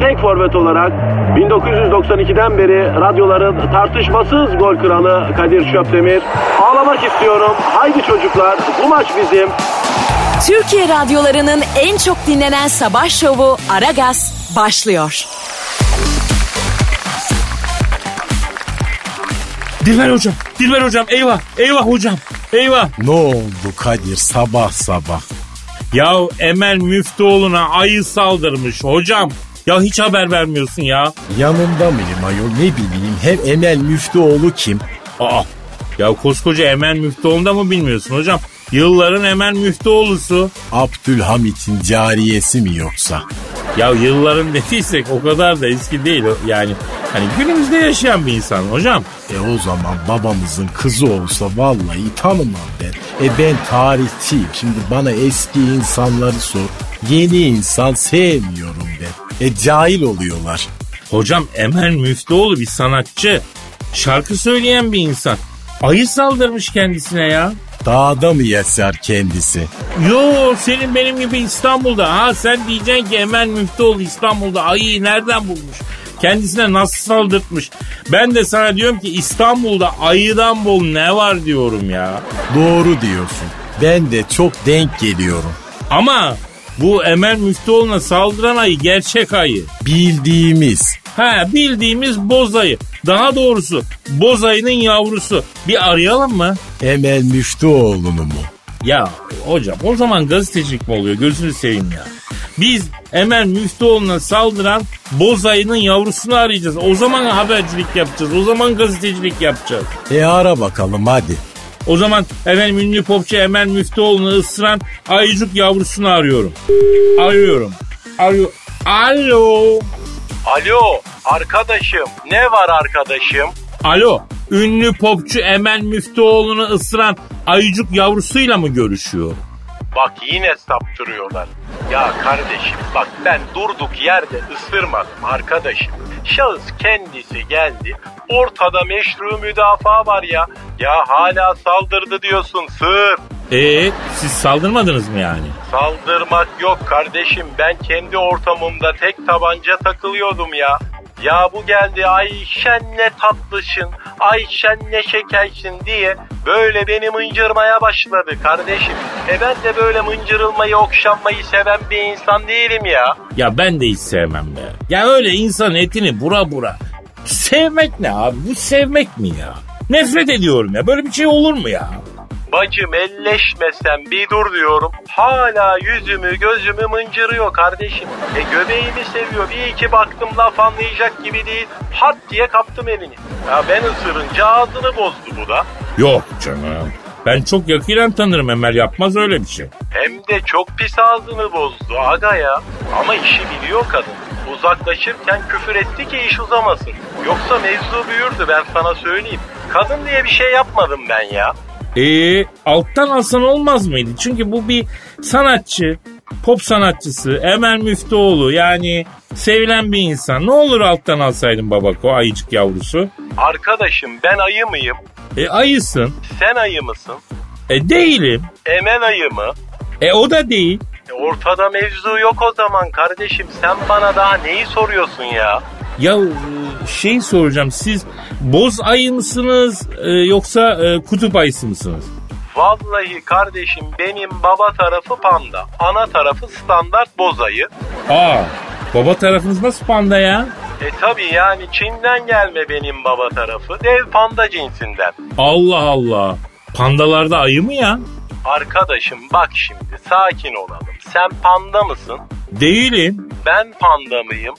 tek forvet olarak 1992'den beri radyoların tartışmasız gol kralı Kadir Şöpdemir. Ağlamak istiyorum. Haydi çocuklar bu maç bizim. Türkiye radyolarının en çok dinlenen sabah şovu Aragaz başlıyor. Dilber hocam, Dilber hocam eyvah, eyvah hocam, eyvah. Ne oldu Kadir sabah sabah? Ya Emel Müftüoğlu'na ayı saldırmış hocam. Ya hiç haber vermiyorsun ya. Yanında mıyım ayol ne bileyim hem Emel Müftüoğlu kim? Aa, ya koskoca Emel Müftüoğlu'nu da mı bilmiyorsun hocam? Yılların Emel Müftüoğlu'su. Abdülhamit'in cariyesi mi yoksa? Ya yılların dediysek o kadar da eski değil. Yani hani günümüzde yaşayan bir insan hocam. E o zaman babamızın kızı olsa vallahi tanımam ben. E ben tarihçiyim. Şimdi bana eski insanları sor. Yeni insan sevmiyorum ben. E cahil oluyorlar. Hocam Emel Müftüoğlu bir sanatçı. Şarkı söyleyen bir insan. Ayı saldırmış kendisine ya. Dağda mı yaşar kendisi? Yo senin benim gibi İstanbul'da. Ha sen diyeceksin ki Emel Müftüoğlu İstanbul'da ayıyı nereden bulmuş? Kendisine nasıl saldırtmış? Ben de sana diyorum ki İstanbul'da ayıdan bol ne var diyorum ya. Doğru diyorsun. Ben de çok denk geliyorum. Ama bu Emel Müftüoğlu'na saldıran ayı gerçek ayı. Bildiğimiz. Ha bildiğimiz boz ayı. Daha doğrusu boz ayının yavrusu. Bir arayalım mı? Emel Müftüoğlu'nu mu? Ya hocam o zaman gazetecilik mi oluyor gözünü seveyim ya. Biz Emel Müftüoğlu'na saldıran boz ayının yavrusunu arayacağız. O zaman habercilik yapacağız. O zaman gazetecilik yapacağız. E ara bakalım hadi. O zaman efendim ünlü popçu Emel Müftüoğlu'nu ısıran ayıcık yavrusunu arıyorum. Arıyorum. Arıyor. Alo. Alo arkadaşım ne var arkadaşım? Alo. Ünlü popçu Emel Müftüoğlu'nu ısıran ayıcık yavrusuyla mı görüşüyor? Bak yine saptırıyorlar. Ya kardeşim bak ben durduk yerde ısırmadım arkadaşım. Şahıs kendisi geldi. Ortada meşru müdafaa var ya. Ya hala saldırdı diyorsun sır. Ee, siz saldırmadınız mı yani? Saldırmak yok kardeşim. Ben kendi ortamımda tek tabanca takılıyordum ya. Ya bu geldi Ayşen ne tatlışın, Ayşen ne şekersin diye böyle beni mıncırmaya başladı kardeşim. E ben de böyle mıncırılmayı, okşanmayı seven bir insan değilim ya. Ya ben de hiç sevmem be. Ya öyle insan etini bura bura. Sevmek ne abi? Bu sevmek mi ya? Nefret ediyorum ya. Böyle bir şey olur mu ya? Bacım elleşmesen bir dur diyorum. Hala yüzümü gözümü mıncırıyor kardeşim. E göbeğimi seviyor. Bir iki baktım laf anlayacak gibi değil. Hat diye kaptım elini. Ya ben ısırınca ağzını bozdu bu da. Yok canım. Ben çok yakinen tanırım Emel yapmaz öyle bir şey. Hem de çok pis ağzını bozdu aga ya. Ama işi biliyor kadın. Uzaklaşırken küfür etti ki iş uzamasın. Yoksa mevzu büyürdü ben sana söyleyeyim. Kadın diye bir şey yapmadım ben ya. Ee, alttan alsan olmaz mıydı? Çünkü bu bir sanatçı, pop sanatçısı, Emel Müftüoğlu yani sevilen bir insan. Ne olur alttan alsaydın babako ayıcık yavrusu. Arkadaşım ben ayı mıyım? E ayısın. Sen ayı mısın? E değilim. Emel ayı mı? E o da değil. E, ortada mevzu yok o zaman kardeşim. Sen bana daha neyi soruyorsun ya? Ya e, şey soracağım siz boz ayı mısınız e, yoksa e, kutup ayısı mısınız? Vallahi kardeşim benim baba tarafı panda. Ana tarafı standart boz ayı. Aa baba tarafınız nasıl panda ya? E tabi yani Çin'den gelme benim baba tarafı. Dev panda cinsinden. Allah Allah. Pandalarda ayı mı ya? Arkadaşım bak şimdi sakin olalım. Sen panda mısın? Değilim. Ben panda mıyım?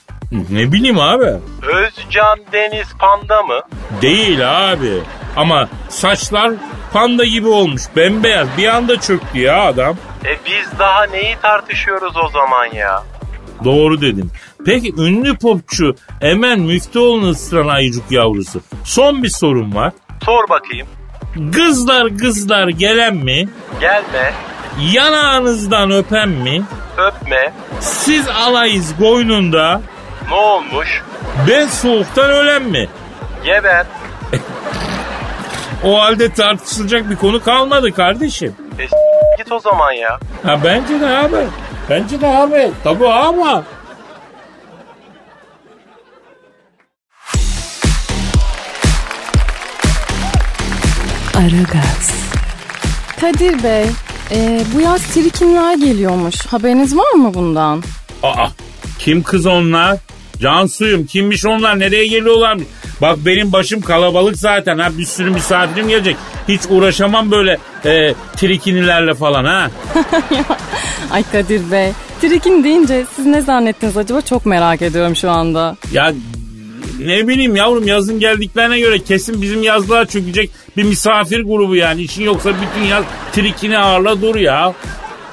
Ne bileyim abi. Özcan Deniz Panda mı? Değil abi. Ama saçlar panda gibi olmuş. Bembeyaz. Bir anda çöktü ya adam. E biz daha neyi tartışıyoruz o zaman ya? Doğru dedim. Peki ünlü popçu Emen Müftüoğlu'nu ısıran ayıcık yavrusu. Son bir sorum var. Sor bakayım. Kızlar kızlar gelen mi? Gelme, Yanağınızdan öpen mi? öpme. Siz alayız koynunda. Ne olmuş? Ben soğuktan ölen mi? Geber. O halde tartışılacak bir konu kalmadı kardeşim. E git o zaman ya. Ha bence de abi. Bence de abi. Tabii ama. Aragaz. Kadir Bey, e, bu yaz trikinler geliyormuş. Haberiniz var mı bundan? Aa, kim kız onlar? Cansuyum kimmiş onlar nereye geliyorlar? Bak benim başım kalabalık zaten ha bir sürü misafirim gelecek. Hiç uğraşamam böyle e, trikinilerle falan ha. Ay Kadir Bey, trikin deyince siz ne zannettiniz acaba çok merak ediyorum şu anda. Ya ne bileyim yavrum yazın geldiklerine göre kesin bizim yazlığa çökecek bir misafir grubu yani. İşin yoksa bütün yaz trikini ağırla dur ya.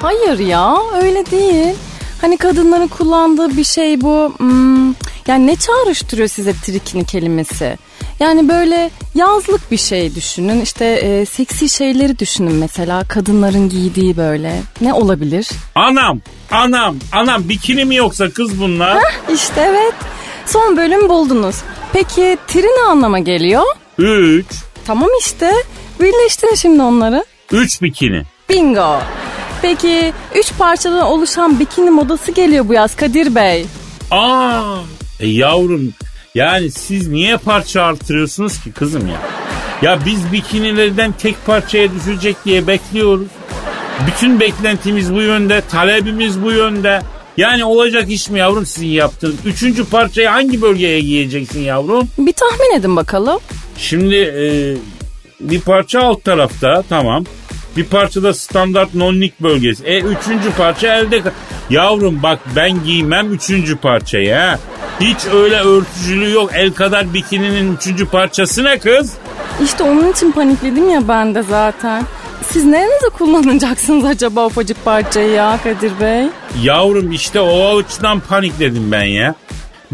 Hayır ya, öyle değil. Hani kadınların kullandığı bir şey bu. hmm, yani ne çağrıştırıyor size trikini kelimesi? Yani böyle yazlık bir şey düşünün. İşte e, seksi şeyleri düşünün mesela. Kadınların giydiği böyle. Ne olabilir? Anam, anam, anam bikini mi yoksa kız bunlar? İşte evet. Son bölüm buldunuz. Peki tri ne anlama geliyor? Üç, Tamam işte. Birleştirin şimdi onları. üç bikini. Bingo. Peki üç parçadan oluşan bikini modası geliyor bu yaz Kadir Bey. Aa, e yavrum yani siz niye parça artırıyorsunuz ki kızım ya? Ya biz bikinilerden tek parçaya düşecek diye bekliyoruz. Bütün beklentimiz bu yönde, talebimiz bu yönde. Yani olacak iş mi yavrum sizin yaptığınız? Üçüncü parçayı hangi bölgeye giyeceksin yavrum? Bir tahmin edin bakalım. Şimdi e, bir parça alt tarafta tamam. Bir parça da standart nonlik bölgesi. E üçüncü parça elde. Yavrum bak ben giymem üçüncü parçayı ha. Hiç öyle örtücülüğü yok. El kadar bikininin üçüncü parçası ne kız? İşte onun için panikledim ya ben de zaten. Siz nerenize kullanacaksınız acaba ufacık parçayı ya Kadir Bey? Yavrum işte o açıdan panikledim ben ya.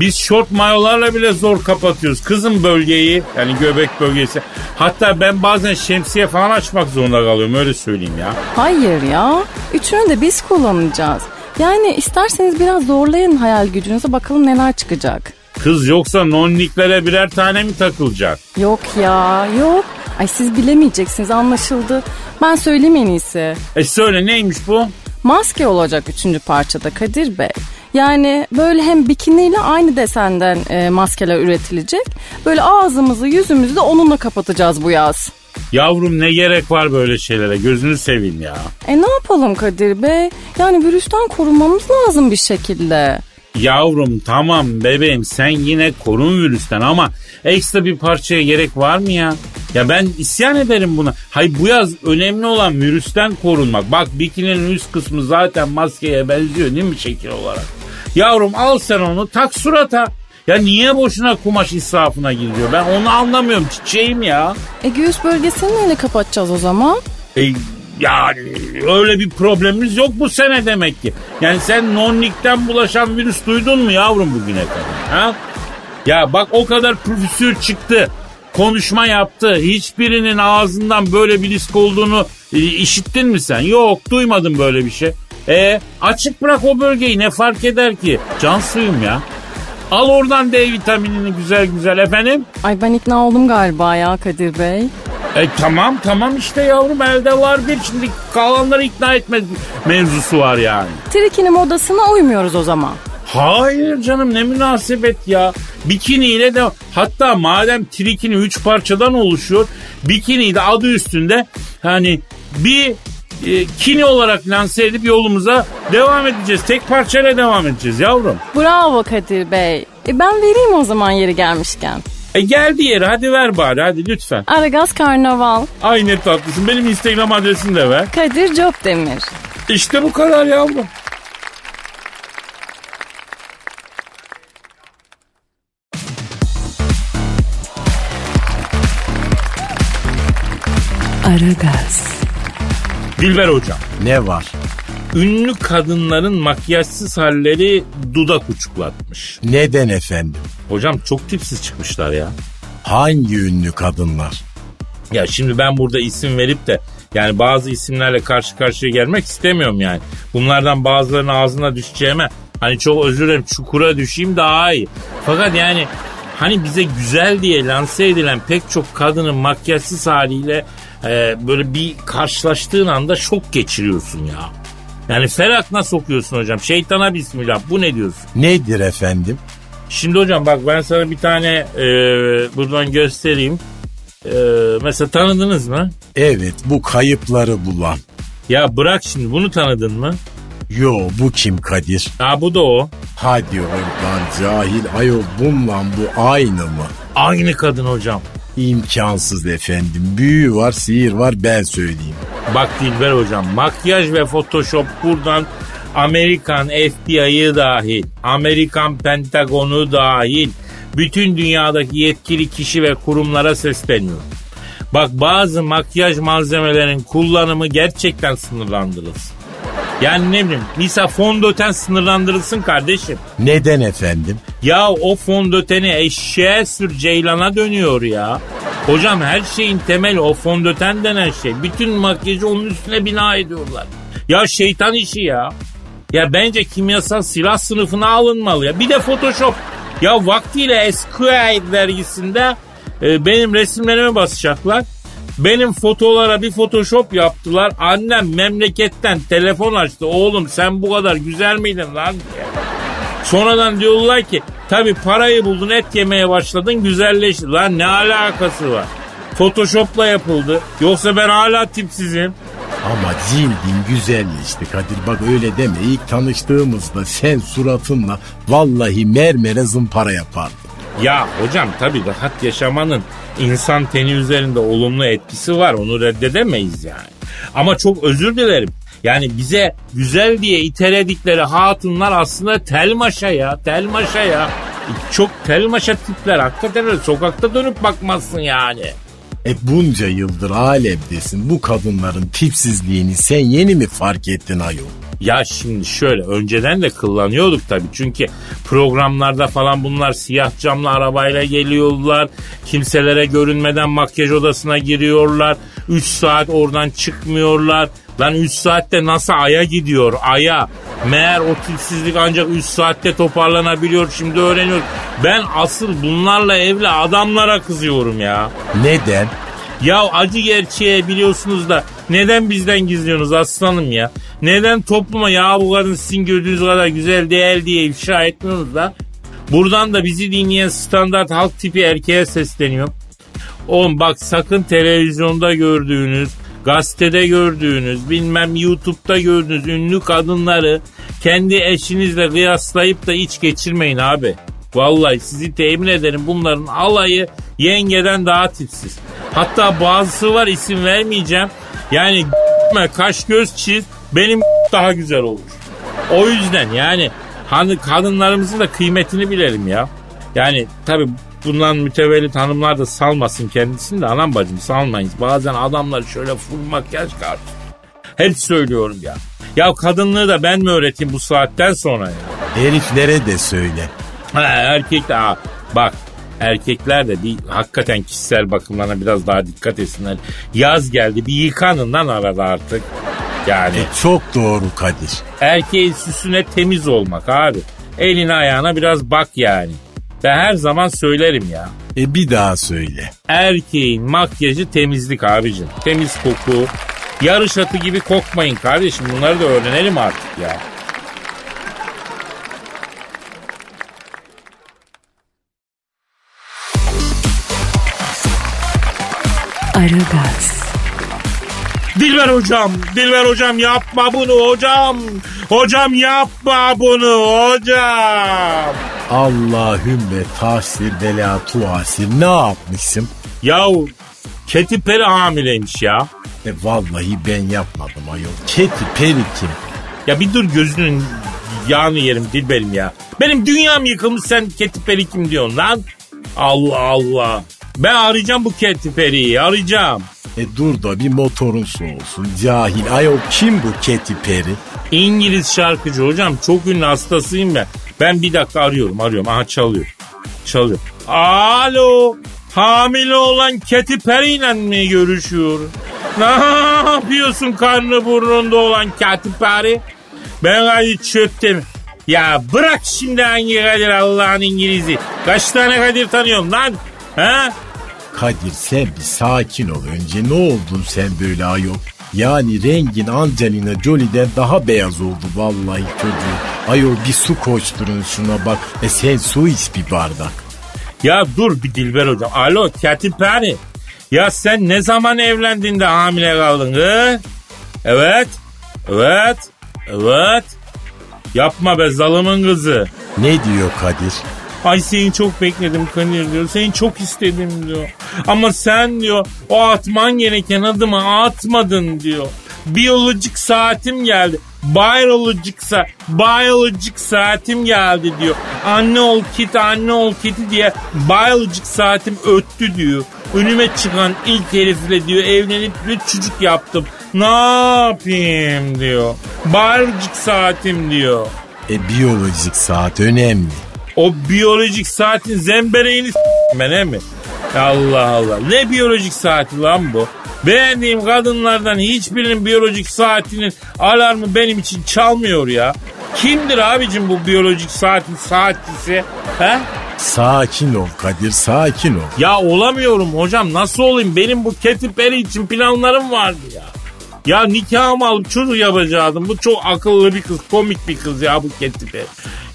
Biz şort mayolarla bile zor kapatıyoruz. Kızım bölgeyi yani göbek bölgesi. Hatta ben bazen şemsiye falan açmak zorunda kalıyorum öyle söyleyeyim ya. Hayır ya. Üçünü de biz kullanacağız. Yani isterseniz biraz zorlayın hayal gücünüzü bakalım neler çıkacak. Kız yoksa nonliklere birer tane mi takılacak? Yok ya yok. Ay siz bilemeyeceksiniz anlaşıldı. Ben söyleyeyim en iyisi. E söyle neymiş bu? Maske olacak üçüncü parçada Kadir Bey. Yani böyle hem bikiniyle aynı desenden e, maskeler üretilecek. Böyle ağzımızı yüzümüzü de onunla kapatacağız bu yaz. Yavrum ne gerek var böyle şeylere gözünü seveyim ya. E ne yapalım Kadir Bey? Yani virüsten korunmamız lazım bir şekilde. Yavrum tamam bebeğim sen yine korun virüsten ama ekstra bir parçaya gerek var mı ya? Ya ben isyan ederim buna. Hay bu yaz önemli olan virüsten korunmak. Bak bikininin üst kısmı zaten maskeye benziyor değil mi şekil olarak? Yavrum al sen onu tak surata. Ya niye boşuna kumaş israfına giriyor? Ben onu anlamıyorum çiçeğim ya. E göğüs bölgesini neyle kapatacağız o zaman? E, yani öyle bir problemimiz yok bu sene demek ki. Yani sen nonlikten bulaşan virüs duydun mu yavrum bugüne kadar? Ha? Ya bak o kadar profesör çıktı. Konuşma yaptı. Hiçbirinin ağzından böyle bir risk olduğunu e, işittin mi sen? Yok duymadım böyle bir şey. E açık bırak o bölgeyi ne fark eder ki? Can suyum ya. Al oradan D vitaminini güzel güzel efendim. Ay ben ikna oldum galiba ya Kadir Bey. E tamam tamam işte yavrum elde var bir şimdi kalanları ikna etme mevzusu var yani. Trikini modasına uymuyoruz o zaman. Hayır canım ne münasebet ya. Bikini ile de hatta madem trikini üç parçadan oluşuyor. Bikini de adı üstünde hani bir e, kini olarak lanse edip yolumuza devam edeceğiz. Tek parçayla devam edeceğiz yavrum. Bravo Kadir Bey. E ben vereyim o zaman yeri gelmişken. E geldi yeri hadi ver bari hadi lütfen. Aragaz Karnaval. Ay ne tatlısın benim Instagram adresini de ver. Kadir Copdemir. İşte bu kadar yavrum. Aragaz. Dilber hocam. Ne var? Ünlü kadınların makyajsız halleri dudak uçuklatmış. Neden efendim? Hocam çok tipsiz çıkmışlar ya. Hangi ünlü kadınlar? Ya şimdi ben burada isim verip de yani bazı isimlerle karşı karşıya gelmek istemiyorum yani. Bunlardan bazılarının ağzına düşeceğime hani çok özür dilerim çukura düşeyim daha iyi. Fakat yani hani bize güzel diye lanse edilen pek çok kadının makyajsız haliyle e, böyle bir karşılaştığın anda şok geçiriyorsun ya. Yani ferakna sokuyorsun hocam. Şeytana bismillah. Bu ne diyorsun? Nedir efendim? Şimdi hocam bak ben sana bir tane e, buradan göstereyim. E, mesela tanıdınız mı? Evet bu kayıpları bulan. Ya bırak şimdi bunu tanıdın mı? Yo bu kim Kadir? Ha bu da o. Hadi oradan cahil ayol bununla bu aynı mı? Aynı kadın hocam. İmkansız efendim. Büyü var sihir var ben söyleyeyim. Bak Dilber hocam makyaj ve photoshop buradan Amerikan FBI'yı dahil, Amerikan Pentagon'u dahil bütün dünyadaki yetkili kişi ve kurumlara sesleniyor. Bak bazı makyaj malzemelerinin kullanımı gerçekten sınırlandırılsın. Yani ne bileyim misal fondöten sınırlandırılsın kardeşim. Neden efendim? Ya o fondöteni eşeğe sür ceylana dönüyor ya. Hocam her şeyin temeli o fondöten denen şey. Bütün makyajı onun üstüne bina ediyorlar. Ya şeytan işi ya. Ya bence kimyasal silah sınıfına alınmalı ya. Bir de Photoshop. Ya vaktiyle Esquire dergisinde e, benim resimlerime basacaklar. Benim fotolara bir photoshop yaptılar. Annem memleketten telefon açtı. Oğlum sen bu kadar güzel miydin lan diye. Sonradan diyorlar ki tabi parayı buldun et yemeye başladın güzelleşti. Lan ne alakası var? Photoshop'la yapıldı. Yoksa ben hala tipsizim. Ama cildin güzelleşti Kadir bak öyle deme. İlk tanıştığımızda sen suratınla vallahi mermere zımpara yapardın. Ya hocam tabi rahat yaşamanın insan teni üzerinde olumlu etkisi var. Onu reddedemeyiz yani. Ama çok özür dilerim. Yani bize güzel diye iteledikleri hatunlar aslında telmaşa ya. Telmaşa ya. Çok telmaşa tipler. Hakikaten öyle sokakta dönüp bakmazsın yani. E bunca yıldır alemdesin. Bu kadınların tipsizliğini sen yeni mi fark ettin ayol? Ya şimdi şöyle önceden de kullanıyorduk tabii. Çünkü programlarda falan bunlar siyah camlı arabayla geliyorlar. Kimselere görünmeden makyaj odasına giriyorlar. 3 saat oradan çıkmıyorlar. Lan 3 saatte nasıl aya gidiyor aya. Meğer o tipsizlik ancak 3 saatte toparlanabiliyor şimdi öğreniyoruz. Ben asıl bunlarla evli adamlara kızıyorum ya. Neden? Ya acı gerçeği biliyorsunuz da neden bizden gizliyorsunuz aslanım ya? Neden topluma ya bu kadın sizin gördüğünüz kadar güzel değil diye ifşa etmiyorsunuz da? Buradan da bizi dinleyen standart halk tipi erkeğe sesleniyor. Oğlum bak sakın televizyonda gördüğünüz, gazetede gördüğünüz, bilmem YouTube'da gördüğünüz ünlü kadınları kendi eşinizle kıyaslayıp da iç geçirmeyin abi. Vallahi sizi temin ederim bunların alayı yengeden daha tipsiz. Hatta bazısı var isim vermeyeceğim. Yani kaş göz çiz benim daha güzel olur. O yüzden yani hani kadınlarımızın da kıymetini bilelim ya. Yani tabi bundan mütevellit hanımlar da salmasın kendisini de anam bacım salmayız. Bazen adamlar şöyle full makyaj karşı. Hep söylüyorum ya. Ya kadınlığı da ben mi öğreteyim bu saatten sonra ya? Heriflere de söyle. Ha, erkek de ha, bak erkekler de bir hakikaten kişisel bakımlarına biraz daha dikkat etsinler. Yaz geldi bir yıkanın lan arada artık. Yani E çok doğru Kadir. erkeğin süsüne temiz olmak abi. Eline ayağına biraz bak yani. Ben her zaman söylerim ya. E bir daha söyle. Erkeğin makyajı temizlik abicim. Temiz koku. Yarış atı gibi kokmayın kardeşim. Bunları da öğrenelim artık ya. Aragaz, Dilber hocam, Dilber hocam yapma bunu hocam. Hocam yapma bunu hocam. Allahümme tahsir bela tuasir ne yapmışsın? Yahu Keti Peri hamileymiş ya. E vallahi ben yapmadım ayol. Keti peri kim? Ya bir dur gözünün yağını yerim Dilberim ya. Benim dünyam yıkılmış sen Keti Peri kim diyorsun lan? Allah Allah. Ben arayacağım bu Keti Peri'yi arayacağım. E dur da bir motorun soğusun. Cahil. Ayol kim bu Katy Perry? İngiliz şarkıcı hocam çok ünlü hastasıyım ben. Ben bir dakika arıyorum arıyorum. Aha çalıyor. Çalıyor. Alo. Hamile olan Katy Perry ile mi görüşüyorum? Ne yapıyorsun karnı burnunda olan Katy Perry? Ben Kadir çöptem. Ya bırak şimdi hangi Kadir Allah'ın İngiliz'i. Kaç tane Kadir tanıyorum lan? Ha? Kadir sen bir sakin ol önce. Ne oldun sen böyle ayol? Yani rengin Angelina Jolie'den daha beyaz oldu vallahi çocuğu. Ayol bir su koşturun şuna bak. E sen su iç bir bardak. Ya dur bir Dilber hocam. Alo Katy Perry. Ya sen ne zaman evlendin de hamile kaldın hı? Evet. Evet. Evet. Yapma be zalımın kızı. Ne diyor Kadir? Ay seni çok bekledim Kadir diyor. Seni çok istedim diyor. Ama sen diyor o atman gereken adımı atmadın diyor. Biyolojik saatim geldi. Biyolojik, sa biyolojik saatim geldi diyor. Anne ol kit anne ol kiti diye biyolojik saatim öttü diyor. Önüme çıkan ilk herifle diyor evlenip bir çocuk yaptım. Ne yapayım diyor. Biyolojik saatim diyor. E biyolojik saat önemli. O biyolojik saatin zembereğini s**men mi? Allah Allah. Ne biyolojik saati lan bu? Beğendiğim kadınlardan hiçbirinin biyolojik saatinin alarmı benim için çalmıyor ya. Kimdir abicim bu biyolojik saatin saatçisi? He? Sakin ol Kadir sakin ol. Ya olamıyorum hocam nasıl olayım? Benim bu Katy Perry için planlarım vardı ya. Ya nikahımı alıp çocuk yapacaktım. Bu çok akıllı bir kız, komik bir kız ya bu Katy Perry.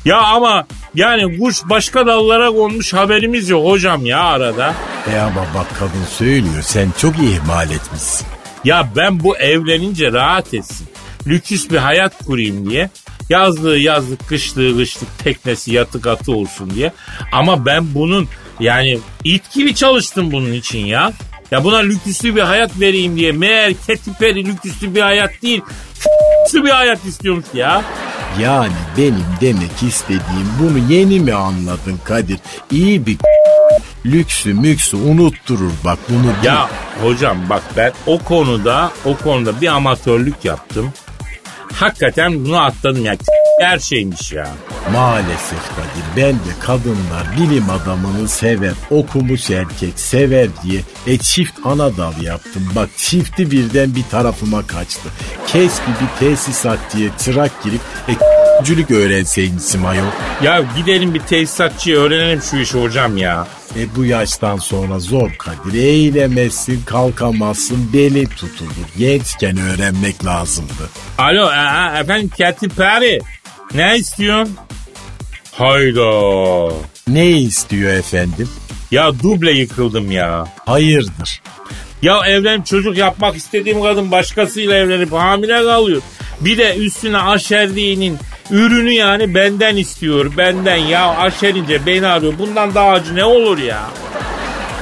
Ya ama yani kuş başka dallara konmuş haberimiz yok hocam ya arada. E ama bak kadın söylüyor sen çok ihmal etmişsin. Ya ben bu evlenince rahat etsin. Lüküs bir hayat kurayım diye. Yazlığı yazlık, kışlığı kışlık, teknesi yatık atı olsun diye. Ama ben bunun yani it gibi çalıştım bunun için ya. Ya buna lüküslü bir hayat vereyim diye. Meğer Katy Perry lüküslü bir hayat değil. Bir hayat istiyormuş ya. Yani benim demek istediğim bunu yeni mi anladın Kadir? İyi bir lüksü müksü unutturur bak bunu. Ya hocam bak ben o konuda o konuda bir amatörlük yaptım. Hakikaten bunu atladım ya. Her şeymiş ya. Maalesef Kadir ben de kadınlar bilim adamını sever, okumuş erkek sever diye e çift ana dal yaptım. Bak çifti birden bir tarafıma kaçtı. Keşke bir tesisatçıya çırak girip e cülük öğrenseymişim ayol. Ya gidelim bir tesisatçıya öğrenelim şu işi hocam ya. E bu yaştan sonra zor Kadir. Eğilemezsin, kalkamazsın, beli tutulur. Gençken öğrenmek lazımdı. Alo e, e, efendim Katy Perry. Ne istiyorsun? Hayda. Ne istiyor efendim? Ya duble yıkıldım ya. Hayırdır? Ya evlenip çocuk yapmak istediğim kadın başkasıyla evlenip hamile kalıyor. Bir de üstüne aşerliğinin ürünü yani benden istiyor. Benden ya aşerince beni arıyor. Bundan daha acı ne olur ya?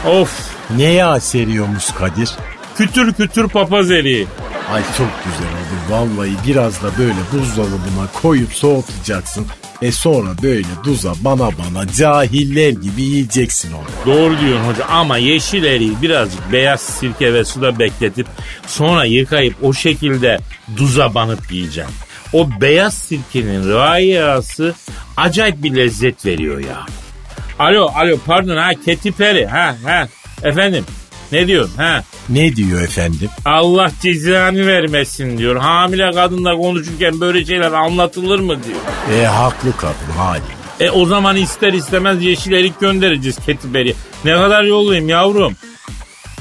Of. Neye seriyormuş Kadir? Kütür kütür papaz eriği. Ay çok güzel oldu. Vallahi biraz da böyle buzdolabına koyup soğutacaksın. E sonra böyle duza bana bana cahiller gibi yiyeceksin onu. Doğru diyorsun hoca ama yeşil eriği birazcık beyaz sirke ve suda bekletip sonra yıkayıp o şekilde duza banıp yiyeceğim. O beyaz sirkenin rayası acayip bir lezzet veriyor ya. Alo alo pardon ha Katy Perry ha ha efendim ne diyorsun ha? Ne diyor efendim? Allah cezanı vermesin diyor. Hamile kadınla konuşurken böyle şeyler anlatılır mı diyor. E haklı kadın hali. E o zaman ister istemez yeşil erik göndereceğiz Perry. Ne kadar yollayayım yavrum?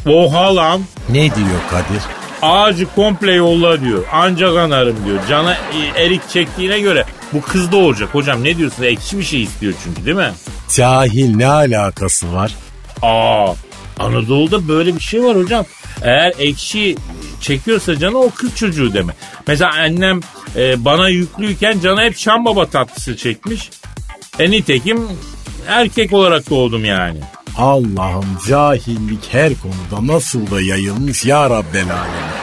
Oha lan. Ne diyor Kadir? Ağacı komple yolla diyor. Ancak anarım diyor. Cana e, erik çektiğine göre bu kız da olacak. Hocam ne diyorsun? Ekşi bir şey istiyor çünkü değil mi? Cahil ne alakası var? Aa Anadolu'da böyle bir şey var hocam. Eğer ekşi çekiyorsa canı o kız çocuğu deme. Mesela annem e, bana yüklüyken cana hep Şam Baba tatlısı çekmiş. E nitekim erkek olarak doğdum yani. Allah'ım cahillik her konuda nasıl da yayılmış ya Rabbel Alem.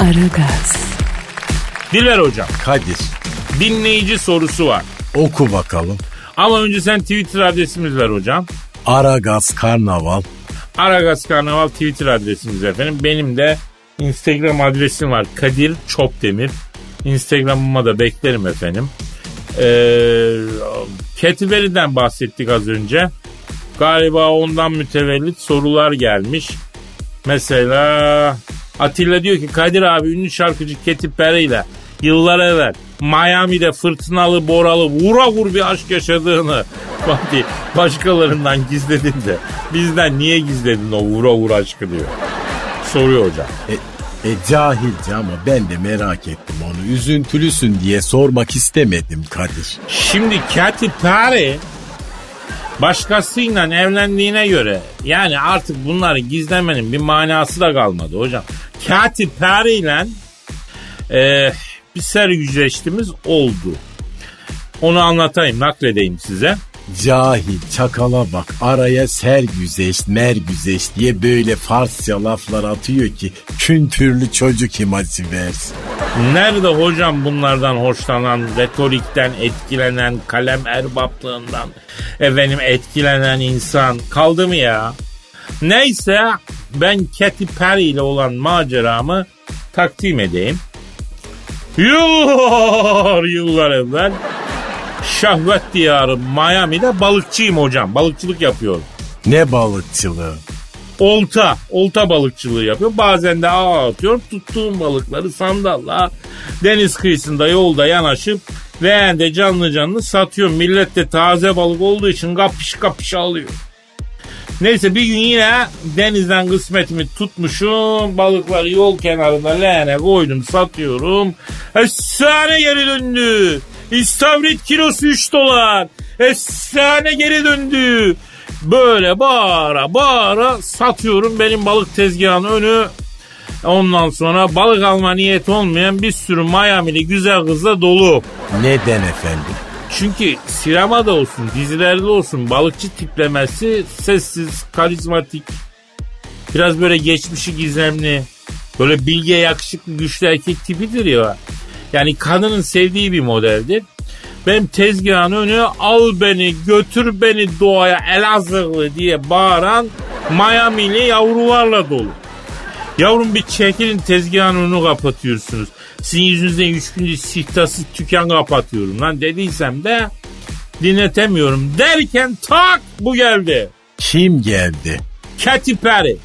Aragaz, Dilber hocam. Kadir dinleyici sorusu var. Oku bakalım. Ama önce sen Twitter adresimiz ver hocam. Aragaz Karnaval. Aragaz Karnaval Twitter adresimiz efendim. Benim de Instagram adresim var. Kadir Çopdemir. Instagram'ıma da beklerim efendim. Ee, Ketiberi'den bahsettik az önce. Galiba ondan mütevellit sorular gelmiş. Mesela Atilla diyor ki Kadir abi ünlü şarkıcı Katy Perry ile yıllar evvel Miami'de fırtınalı boralı vura vur bir aşk yaşadığını Fatih başkalarından gizledin de bizden niye gizledin o vura vur aşkı diyor. Soruyor hocam. E, e cahilce ama ben de merak ettim onu. Üzüntülüsün diye sormak istemedim Kadir. Şimdi Katy Perry başkasıyla evlendiğine göre yani artık bunları gizlemenin bir manası da kalmadı hocam. Katy Perry ile e, bir ser yüzleştiğimiz oldu. Onu anlatayım, nakledeyim size. Cahil çakala bak araya ser güzeş mer güzeş diye böyle Farsça laflar atıyor ki küntürlü çocuk imajı versin. Nerede hocam bunlardan hoşlanan, retorikten etkilenen, kalem erbaplığından efendim etkilenen insan kaldı mı ya? Neyse ben Katy Perry ile olan maceramı takdim edeyim. Yıllar yıllar evvel şahvet diyarı Miami'de balıkçıyım hocam. Balıkçılık yapıyorum. Ne balıkçılığı? Olta, olta balıkçılığı yapıyorum. Bazen de ağ atıyorum. Tuttuğum balıkları sandalla deniz kıyısında yolda yanaşıp leğende canlı canlı satıyorum. Millet de taze balık olduğu için kapış kapış alıyor. Neyse bir gün yine denizden kısmetimi tutmuşum. Balıkları yol kenarında leğene koydum satıyorum. Efsane geri döndü. İstavrit kilosu 3 dolar. Efsane geri döndü. Böyle bağıra bağıra satıyorum benim balık tezgahının önü. Ondan sonra balık alma niyeti olmayan bir sürü Miami'li güzel kızla dolu. Neden efendim? Çünkü sinemada olsun, dizilerde olsun balıkçı tiplemesi sessiz, karizmatik. Biraz böyle geçmişi gizemli. Böyle bilge, yakışıklı, güçlü erkek tipidir ya. Yani kadının sevdiği bir modeldir. Benim tezgahın önü al beni götür beni doğaya Elazığlı diye bağıran Miami'li yavrularla dolu. Yavrum bir çekilin tezgahın önünü kapatıyorsunuz. Sizin yüzünüzden üç gündür siftahsız tüken kapatıyorum lan dediysem de dinletemiyorum. Derken tak bu geldi. Kim geldi? Katy Perry.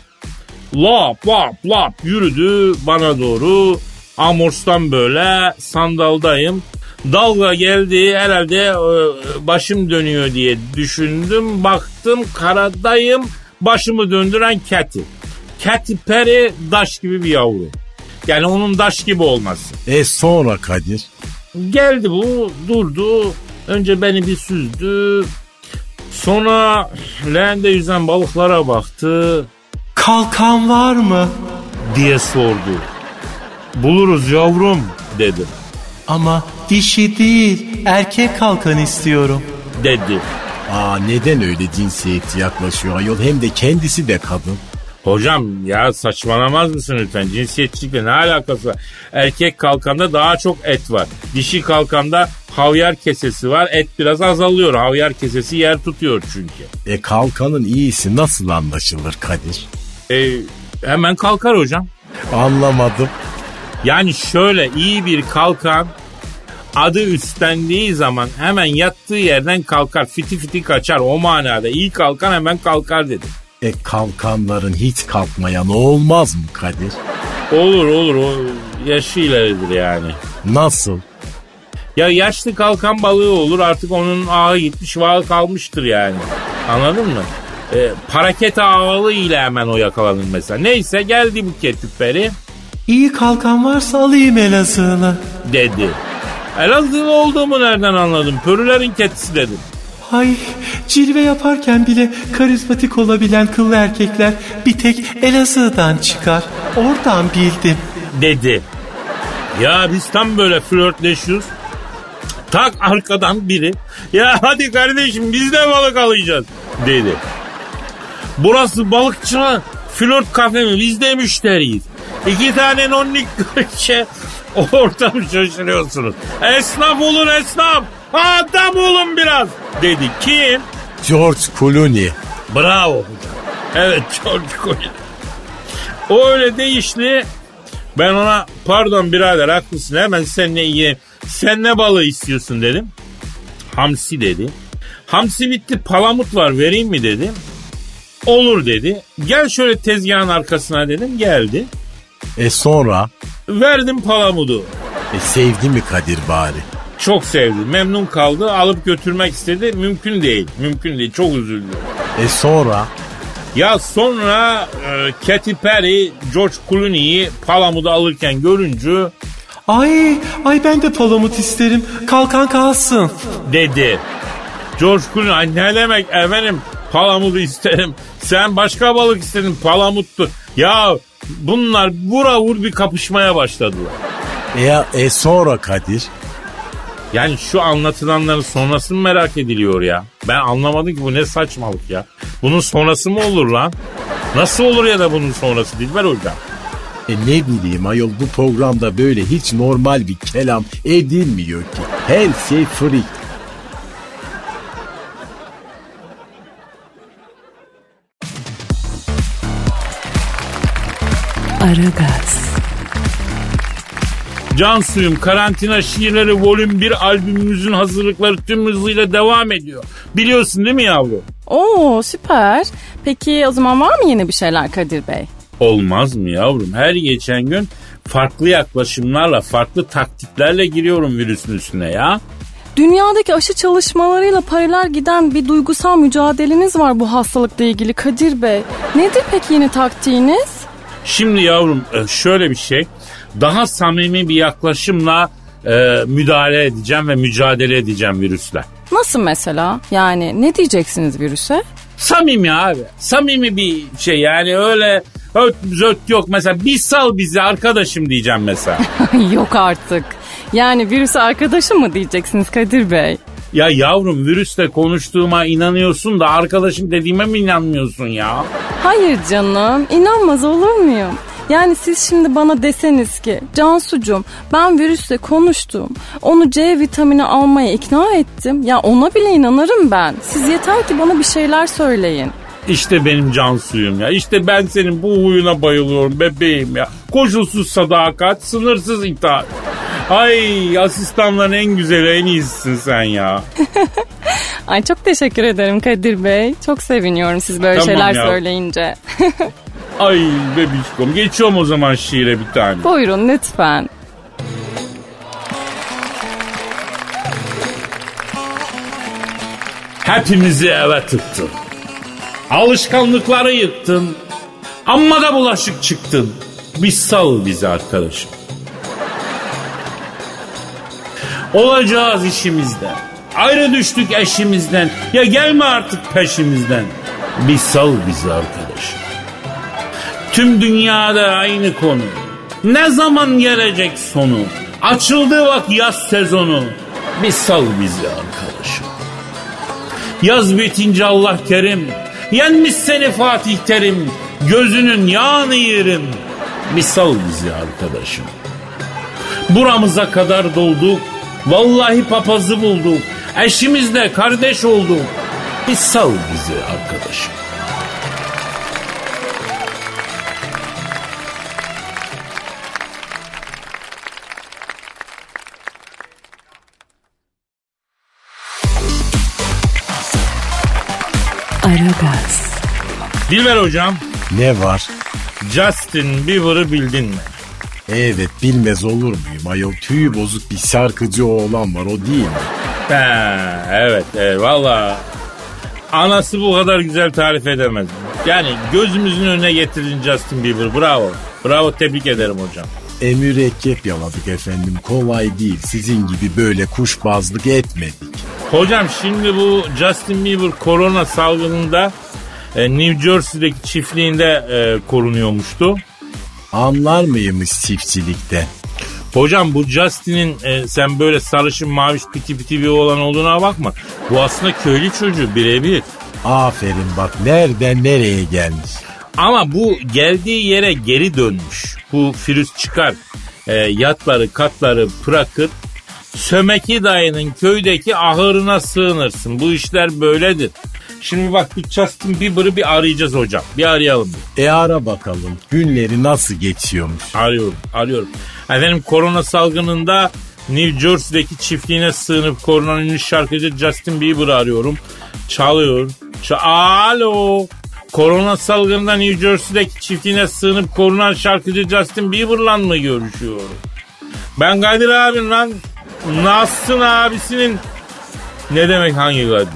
Lap lap lap yürüdü bana doğru. Amors'tan böyle sandaldayım. Dalga geldi herhalde e, başım dönüyor diye düşündüm. Baktım karadayım başımı döndüren Katy. Katy Perry daş gibi bir yavru. Yani onun daş gibi olması. E sonra Kadir? Geldi bu durdu. Önce beni bir süzdü. Sonra leğende yüzen balıklara baktı Kalkan var mı? diye sordu. Buluruz yavrum dedim. Ama dişi değil erkek kalkan istiyorum. Dedi. Aa neden öyle cinsiyetçi yaklaşıyor ayol hem de kendisi de kadın. Hocam ya saçmalamaz mısın lütfen? Cinsiyetçilikle ne alakası var? Erkek kalkanda daha çok et var. Dişi kalkanda havyar kesesi var. Et biraz azalıyor. Havyar kesesi yer tutuyor çünkü. E kalkanın iyisi nasıl anlaşılır Kadir? E, hemen kalkar hocam. Anlamadım. Yani şöyle iyi bir kalkan adı üstlendiği zaman hemen yattığı yerden kalkar. Fiti fiti kaçar o manada. İyi kalkan hemen kalkar dedi. E kalkanların hiç kalkmayan olmaz mı Kadir? Olur olur o yaşı ileridir yani. Nasıl? Ya yaşlı kalkan balığı olur artık onun ağı gitmiş vağı kalmıştır yani. Anladın mı? E, paraket ağalı ile hemen o yakalanır mesela. Neyse geldi bu ketüpleri İyi kalkan varsa alayım Elazığlı. dedi. Elazığlı olduğumu nereden anladın? Pörülerin ketisi dedim. Ay cilve yaparken bile karizmatik olabilen kıllı erkekler bir tek Elazığ'dan çıkar. Oradan bildim. dedi. Ya biz tam böyle flörtleşiyoruz. Tak arkadan biri. Ya hadi kardeşim biz de balık alacağız dedi. Burası balıkçı flört kafe mi? Biz de müşteriyiz. İki tane nonnik şey, Ortamı şaşırıyorsunuz. Esnaf olun esnaf. Adam olun biraz dedi. Kim? George Clooney. Bravo hocam. Evet George Clooney. O öyle değişti. Ben ona pardon birader haklısın hemen seninle ilgili. Sen ne balığı istiyorsun dedim. Hamsi dedi. Hamsi bitti palamut var vereyim mi dedim. Olur dedi. Gel şöyle tezgahın arkasına dedim. Geldi. E sonra? Verdim palamudu. E sevdi mi Kadir bari? Çok sevdi. Memnun kaldı. Alıp götürmek istedi. Mümkün değil. Mümkün değil. Çok üzüldü. E sonra? Ya sonra e, Katy Perry George Clooney'i palamudu alırken görünce Ay, ay ben de palamut isterim. Kalkan kalsın. dedi. George Clooney ay ne demek efendim palamudu isterim. Sen başka balık istedin palamuttu. Ya bunlar vura vur bir kapışmaya başladılar. Ya- e sonra Kadir? Yani şu anlatılanların sonrası mı merak ediliyor ya? Ben anlamadım ki bu ne saçmalık ya. Bunun sonrası mı olur lan? Nasıl olur ya da bunun sonrası Dilber hocam? E ne bileyim ayol bu programda böyle hiç normal bir kelam edilmiyor ki. Her şey freak. Aragaz, Can suyum karantina şiirleri volüm 1 albümümüzün hazırlıkları tüm hızıyla devam ediyor. Biliyorsun değil mi yavrum? Oo süper. Peki o zaman var mı yeni bir şeyler Kadir Bey? Olmaz mı yavrum? Her geçen gün farklı yaklaşımlarla, farklı taktiklerle giriyorum virüsün üstüne ya. Dünyadaki aşı çalışmalarıyla paralel giden bir duygusal mücadeleniz var bu hastalıkla ilgili Kadir Bey. Nedir peki yeni taktiğiniz? Şimdi yavrum e, şöyle bir şey. Daha samimi bir yaklaşımla e, müdahale edeceğim ve mücadele edeceğim virüsle. Nasıl mesela? Yani ne diyeceksiniz virüse? Samimi abi. Samimi bir şey yani öyle öt zöt yok. Mesela bir sal bizi arkadaşım diyeceğim mesela. Yok artık. Yani virüse arkadaşım mı diyeceksiniz Kadir Bey? ya yavrum virüsle konuştuğuma inanıyorsun da arkadaşım dediğime mi inanmıyorsun ya? Hayır canım inanmaz olur muyum? Yani siz şimdi bana deseniz ki Cansucuğum ben virüsle konuştum. Onu C vitamini almaya ikna ettim. Ya ona bile inanırım ben. Siz yeter ki bana bir şeyler söyleyin. İşte benim can suyum ya. İşte ben senin bu huyuna bayılıyorum bebeğim ya. Koşulsuz sadakat, sınırsız itaat. Ay asistanların en güzeli en iyisisin sen ya. Ay çok teşekkür ederim Kadir Bey. Çok seviniyorum siz böyle Tamam şeyler ya. söyleyince. Ay bebişkom geçiyorum o zaman şiire bir tane. Buyurun lütfen. Hepimizi eve tıktın. Alışkanlıkları yıktın. Amma da bulaşık çıktın. Bir sal bizi arkadaşım. Olacağız işimizden. Ayrı düştük eşimizden. Ya gelme artık peşimizden. Bir sal bizi arkadaşım. Tüm dünyada aynı konu. Ne zaman gelecek sonu? Açıldı bak yaz sezonu. Bir sal bizi arkadaşım. Yaz bitince Allah kerim. Yenmiş seni Fatih Terim. Gözünün yağını yerim. Bir sal bizi arkadaşım. Buramıza kadar dolduk. Vallahi papazı bulduk. Eşimizle kardeş olduk. Bir sal bizi arkadaşım. Dilber hocam, Ne var? Justin Bieber'ı bildin mi? Evet bilmez olur muyum ayol tüyü bozuk bir şarkıcı oğlan var o değil mi? Ha, evet, evet valla anası bu kadar güzel tarif edemez. Yani gözümüzün önüne getirdin Justin Bieber bravo. Bravo tebrik ederim hocam. E mürekkep yaladık efendim kolay değil sizin gibi böyle kuşbazlık etmedik. Hocam şimdi bu Justin Bieber korona salgınında e, New Jersey'deki çiftliğinde e, korunuyormuştu. Anlar mıymış çiftçilikte? Hocam bu Justin'in e, sen böyle sarışın maviş piti piti bir olan olduğuna bakma. Bu aslında köylü çocuğu birebir. Aferin bak nereden nereye gelmiş. Ama bu geldiği yere geri dönmüş. Bu virüs çıkar. e, yatları katları bırakıp Sömeki dayının köydeki ahırına sığınırsın. Bu işler böyledir. Şimdi bak bir Justin Bieber'ı bir arayacağız hocam. Bir arayalım. E ara bakalım günleri nasıl geçiyormuş. Arıyorum, arıyorum. Efendim korona salgınında New Jersey'deki çiftliğine sığınıp korunan ünlü şarkıcı Justin Bieber'ı arıyorum. Çalıyor. Ç- Alo. Korona salgınında New Jersey'deki çiftliğine sığınıp korunan şarkıcı Justin Bieber'la mı görüşüyorum? Ben Kadir abim lan. Nasılsın abisinin ne demek hangi Kadir?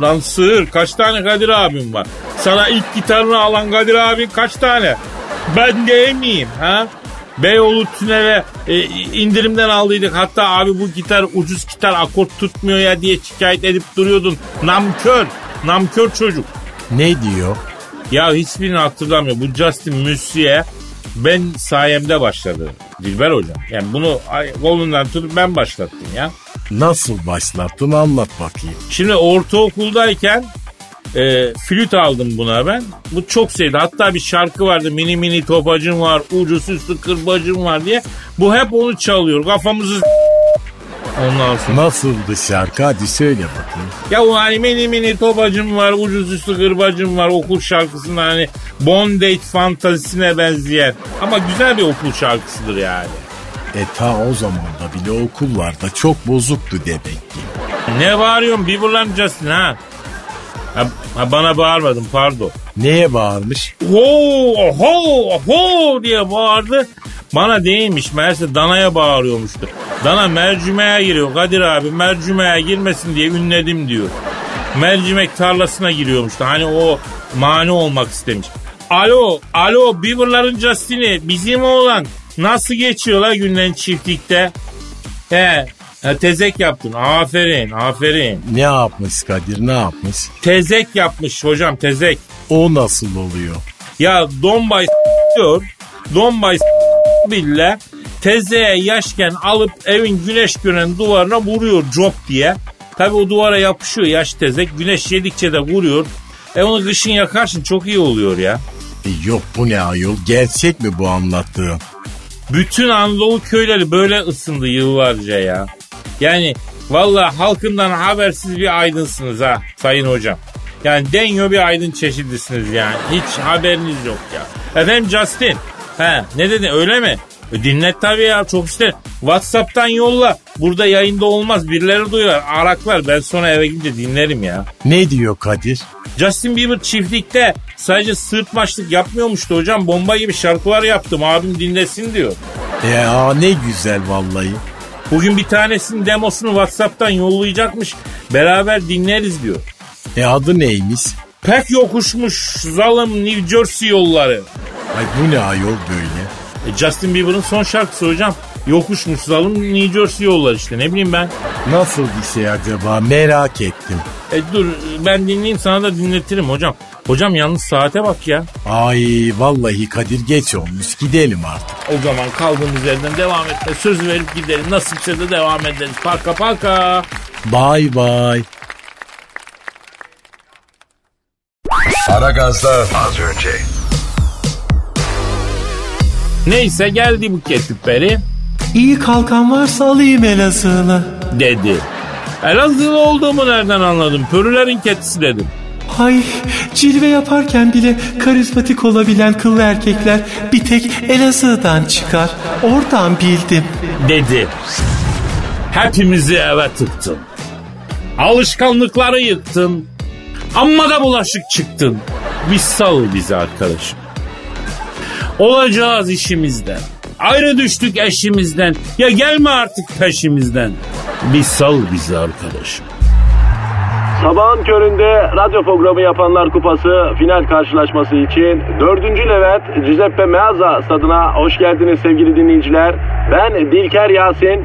Lan sığır kaç tane Kadir abim var? Sana ilk gitarını alan Kadir abin kaç tane? Ben de miyim ha? Beyoğlu tünele e, indirimden aldıydık. Hatta abi bu gitar ucuz gitar akort tutmuyor ya diye şikayet edip duruyordun. Namkör. Namkör çocuk. Ne diyor? Ya hiçbirini hatırlamıyor. Bu Justin Musier ben sayemde başladı. Dilber hocam. Yani bunu kolundan tutup ben başlattım ya. Nasıl başlattın anlat bakayım. Şimdi ortaokuldayken e, flüt aldım buna ben. Bu çok sevdi. Hatta bir şarkı vardı. Mini mini topacım var, ucu süslü kırbacım var diye. Bu hep onu çalıyor. Kafamızı Ondan sonra. Nasıldı şarkı hadi söyle bakayım. Ya o hani mini mini topacım var, ucu süslü kırbacım var okul şarkısında hani bondage fantazisine benzeyen. Ama güzel bir okul şarkısıdır yani. E ta o zaman da bile okullarda çok bozuktu demek ki. Ne bağırıyorsun Bieber'lan Justin ha? ha? ha, Bana bağırmadın pardon. Neye bağırmış? Ho ho ho diye bağırdı. Bana değilmiş meğerse danaya bağırıyormuştu. Dana mercimeğe giriyor. Kadir abi mercimeğe girmesin diye ünledim diyor. Mercimek tarlasına giriyormuştu. Hani o mani olmak istemiş. Alo, alo Bieber'ların Justin'i bizim oğlan nasıl geçiyor la günlerin çiftlikte? He, he, tezek yaptın. Aferin, aferin. Ne yapmış Kadir ne yapmış? Tezek yapmış hocam, tezek. O nasıl oluyor? Ya Dombay diyor. Dombay bile tezeye yaşken alıp evin güneş gören duvarına vuruyor cop diye. Tabi o duvara yapışıyor yaş tezek. Güneş yedikçe de vuruyor. E onu kışın yakarsın çok iyi oluyor ya. E yok bu ne ayol gerçek mi bu anlattığın? Bütün Anadolu köyleri böyle ısındı yıllarca ya. Yani vallahi halkından habersiz bir aydınsınız ha sayın hocam. Yani denyo bir aydın çeşidisiniz yani. Hiç haberiniz yok ya. Efendim Justin. He ne dedin öyle mi? E, dinlet tabii ya çok isterim. Whatsapp'tan yolla. Burada yayında olmaz. Birileri duyar. Araklar. Ben sonra eve gidince dinlerim ya. Ne diyor Kadir? Justin Bieber çiftlikte sadece sırt maçlık yapmıyormuştu hocam. Bomba gibi şarkılar yaptım. Abim dinlesin diyor. Aa, ne güzel vallahi. Bugün bir tanesinin demosunu Whatsapp'tan yollayacakmış. Beraber dinleriz diyor. E adı neymiş? Pek yokuşmuş zalim New Jersey yolları. Ay bu ne ayol böyle? E Justin Bieber'ın son şarkısı hocam. Yokuşmuş zalim New Jersey yolları işte ne bileyim ben. Nasıl bir şey acaba merak ettim. E dur ben dinleyeyim sana da dinletirim hocam. Hocam yalnız saate bak ya. Ay vallahi Kadir geç olmuş gidelim artık. O zaman kaldığımız yerden devam etme. Söz verip gidelim. Nasipse de devam ederiz. Paka paka. Bye bye. Aragaz'da az önce. Neyse geldi bu ketüpleri İyi kalkan varsa alayım Elazığ'la. dedi. Elazığlı olduğumu nereden anladım? Pörülerin ketisi dedim. Ay cilve yaparken bile karizmatik olabilen kıllı erkekler bir tek Elazığ'dan çıkar. Oradan bildim. Dedi. Hepimizi eve tıktın. Alışkanlıkları yıktın. Amma da bulaşık çıktın. Bir sal bizi arkadaşım. Olacağız işimizden. Ayrı düştük eşimizden. Ya gelme artık peşimizden. Bir sal bizi arkadaşım. Sabahın köründe radyo programı yapanlar kupası final karşılaşması için 4. Levent Giuseppe Meazza stadına hoş geldiniz sevgili dinleyiciler. Ben Dilker Yasin.